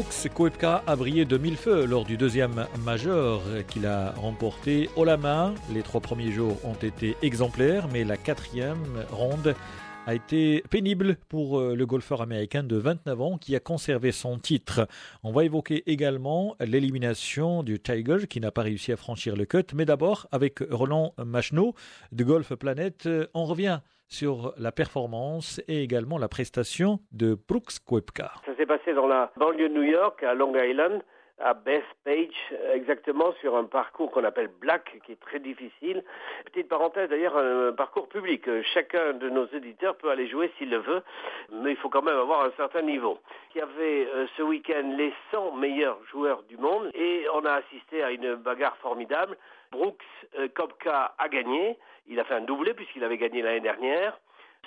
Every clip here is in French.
Brooks Koepka a brillé de mille feux lors du deuxième majeur qu'il a remporté haut la main. Les trois premiers jours ont été exemplaires, mais la quatrième ronde a été pénible pour euh, le golfeur américain de 29 ans qui a conservé son titre. On va évoquer également l'élimination du Tiger qui n'a pas réussi à franchir le cut. Mais d'abord, avec Roland Macheneau de Golf Planet, on revient sur la performance et également la prestation de Brooks Koepka. Ça s'est passé dans la banlieue de New York, à Long Island à Bethpage, exactement sur un parcours qu'on appelle Black, qui est très difficile. Petite parenthèse, d'ailleurs, un parcours public. Chacun de nos éditeurs peut aller jouer s'il le veut, mais il faut quand même avoir un certain niveau. Il y avait euh, ce week-end les 100 meilleurs joueurs du monde et on a assisté à une bagarre formidable. Brooks euh, Kopka a gagné. Il a fait un doublé puisqu'il avait gagné l'année dernière.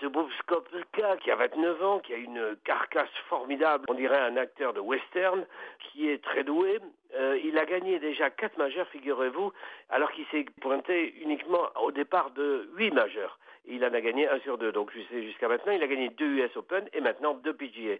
Ce Bruce Kopka, qui a 29 ans, qui a une carcasse formidable, on dirait un acteur de western, qui est très doué, euh, il a gagné déjà 4 majeurs, figurez-vous, alors qu'il s'est pointé uniquement au départ de 8 majeurs. il en a gagné un sur deux. Donc jusqu'à maintenant, il a gagné deux US Open et maintenant deux PGA.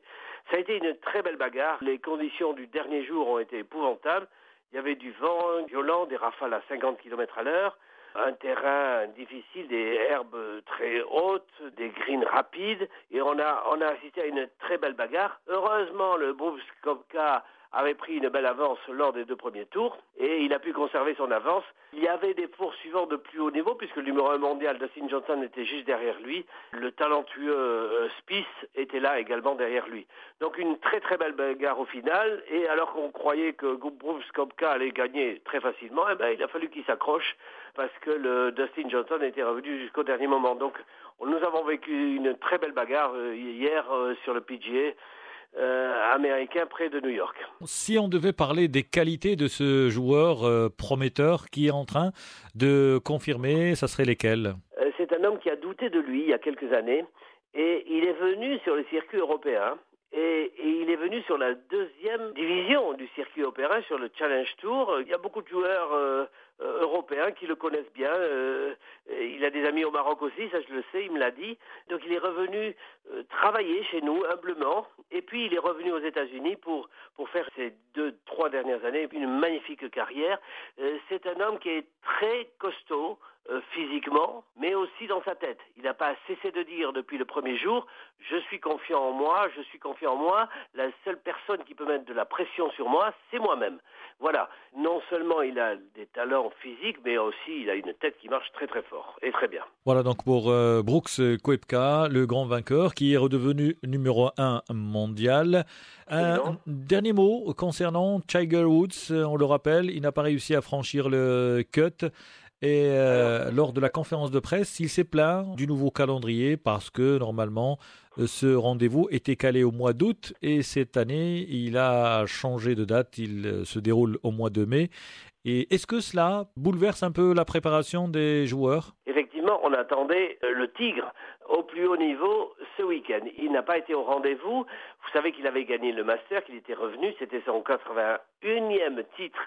Ça a été une très belle bagarre. Les conditions du dernier jour ont été épouvantables. Il y avait du vent violent, des rafales à 50 km à l'heure un terrain difficile, des herbes très hautes, des greens rapides, et on a, on a assisté à une très belle bagarre. Heureusement, le Bruce Kopka avait pris une belle avance lors des deux premiers tours et il a pu conserver son avance. Il y avait des poursuivants de plus haut niveau puisque le numéro 1 mondial Dustin Johnson était juste derrière lui. Le talentueux euh, Spieth était là également derrière lui. Donc une très très belle bagarre au final et alors qu'on croyait que Bruce Kopka allait gagner très facilement, eh ben, il a fallu qu'il s'accroche parce que le Dustin Johnson était revenu jusqu'au dernier moment. Donc nous avons vécu une très belle bagarre euh, hier euh, sur le PGA. Euh, américain près de New York. Si on devait parler des qualités de ce joueur euh, prometteur qui est en train de confirmer, ça serait lesquelles? Euh, C'est un homme qui a douté de lui il y a quelques années et il est venu sur le circuit européen et, il est venu sur la deuxième division du circuit européen, sur le Challenge Tour. Il y a beaucoup de joueurs européens qui le connaissent bien. il a des amis au Maroc aussi, ça je le sais, il me l'a dit. Donc il est revenu travailler chez nous humblement et puis il est revenu aux États-Unis pour, pour faire ces deux, trois dernières années une magnifique carrière. Euh, c'est un homme qui est très costaud euh, physiquement, mais aussi dans sa tête. Il n'a pas cessé de dire depuis le premier jour, je suis confiant en moi, je suis confiant en moi, la seule personne qui peut mettre de la pression sur moi, c'est moi-même. Voilà, non seulement il a des talents physiques, mais aussi il a une tête qui marche très très fort et très bien. Voilà donc pour euh, Brooks Koepka, le grand vainqueur qui est redevenu numéro 1 mondial. Un dernier mot concernant Tiger Woods, on le rappelle, il n'a pas réussi à franchir le cut. Et euh, lors de la conférence de presse, il s'est plaint du nouveau calendrier parce que normalement euh, ce rendez-vous était calé au mois d'août et cette année il a changé de date, il euh, se déroule au mois de mai. Et est-ce que cela bouleverse un peu la préparation des joueurs? Effectivement, on attendait le Tigre au plus haut niveau ce week-end. Il n'a pas été au rendez-vous. Vous savez qu'il avait gagné le Master, qu'il était revenu. C'était son 81e titre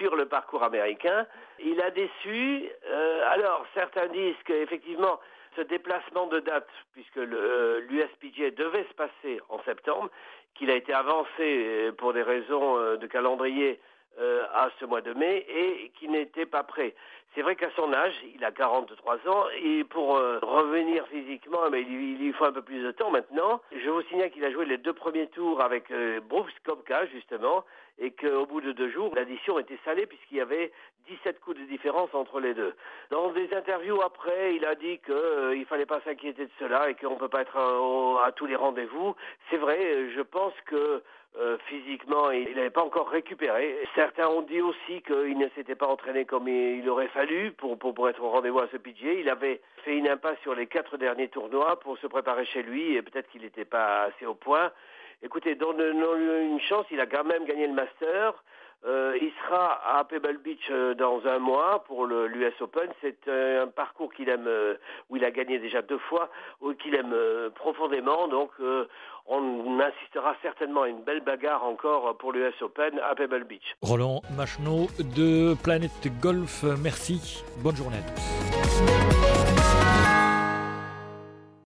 sur le parcours américain. Il a déçu. Euh, alors, certains disent qu'effectivement, ce déplacement de date, puisque l'USPGA euh, devait se passer en septembre, qu'il a été avancé euh, pour des raisons de calendrier à ce mois de mai et qu'il n'était pas prêt. C'est vrai qu'à son âge, il a 43 ans, et pour revenir physiquement, mais il, lui faut un peu plus de temps maintenant. Je vous signale qu'il a joué les deux premiers tours avec euh, Bruce Kopka, justement, et qu'au bout de deux jours, l'addition était salée puisqu'il y avait 17 coups de différence entre les deux. Dans des interviews après, il a dit qu'il euh, ne fallait pas s'inquiéter de cela et qu'on ne peut pas être à, tous les rendez-vous. C'est vrai, je pense que euh, physiquement, il n'avait pas encore récupéré. Certains ont dit aussi qu'il ne s'était pas entraîné comme il aurait fallu pour, pour, être au rendez-vous à ce PGA. Il avait fait une impasse sur les quatre derniers tournois pour se préparer chez lui et peut-être qu'il n'était pas assez au point. Écoutez, donnons-lui une chance, il a quand même gagné le Master. Euh, il sera à Pebble Beach euh, dans un mois pour l'US Open. C'est euh, un parcours qu'il aime, où il a gagné déjà deux fois, qu'il aime profondément. Donc, on assistera certainement à une belle bagarre encore pour l'US Open à Pebble Beach. Roland Macheneau de Planète Golf, merci. Bonne journée à tous.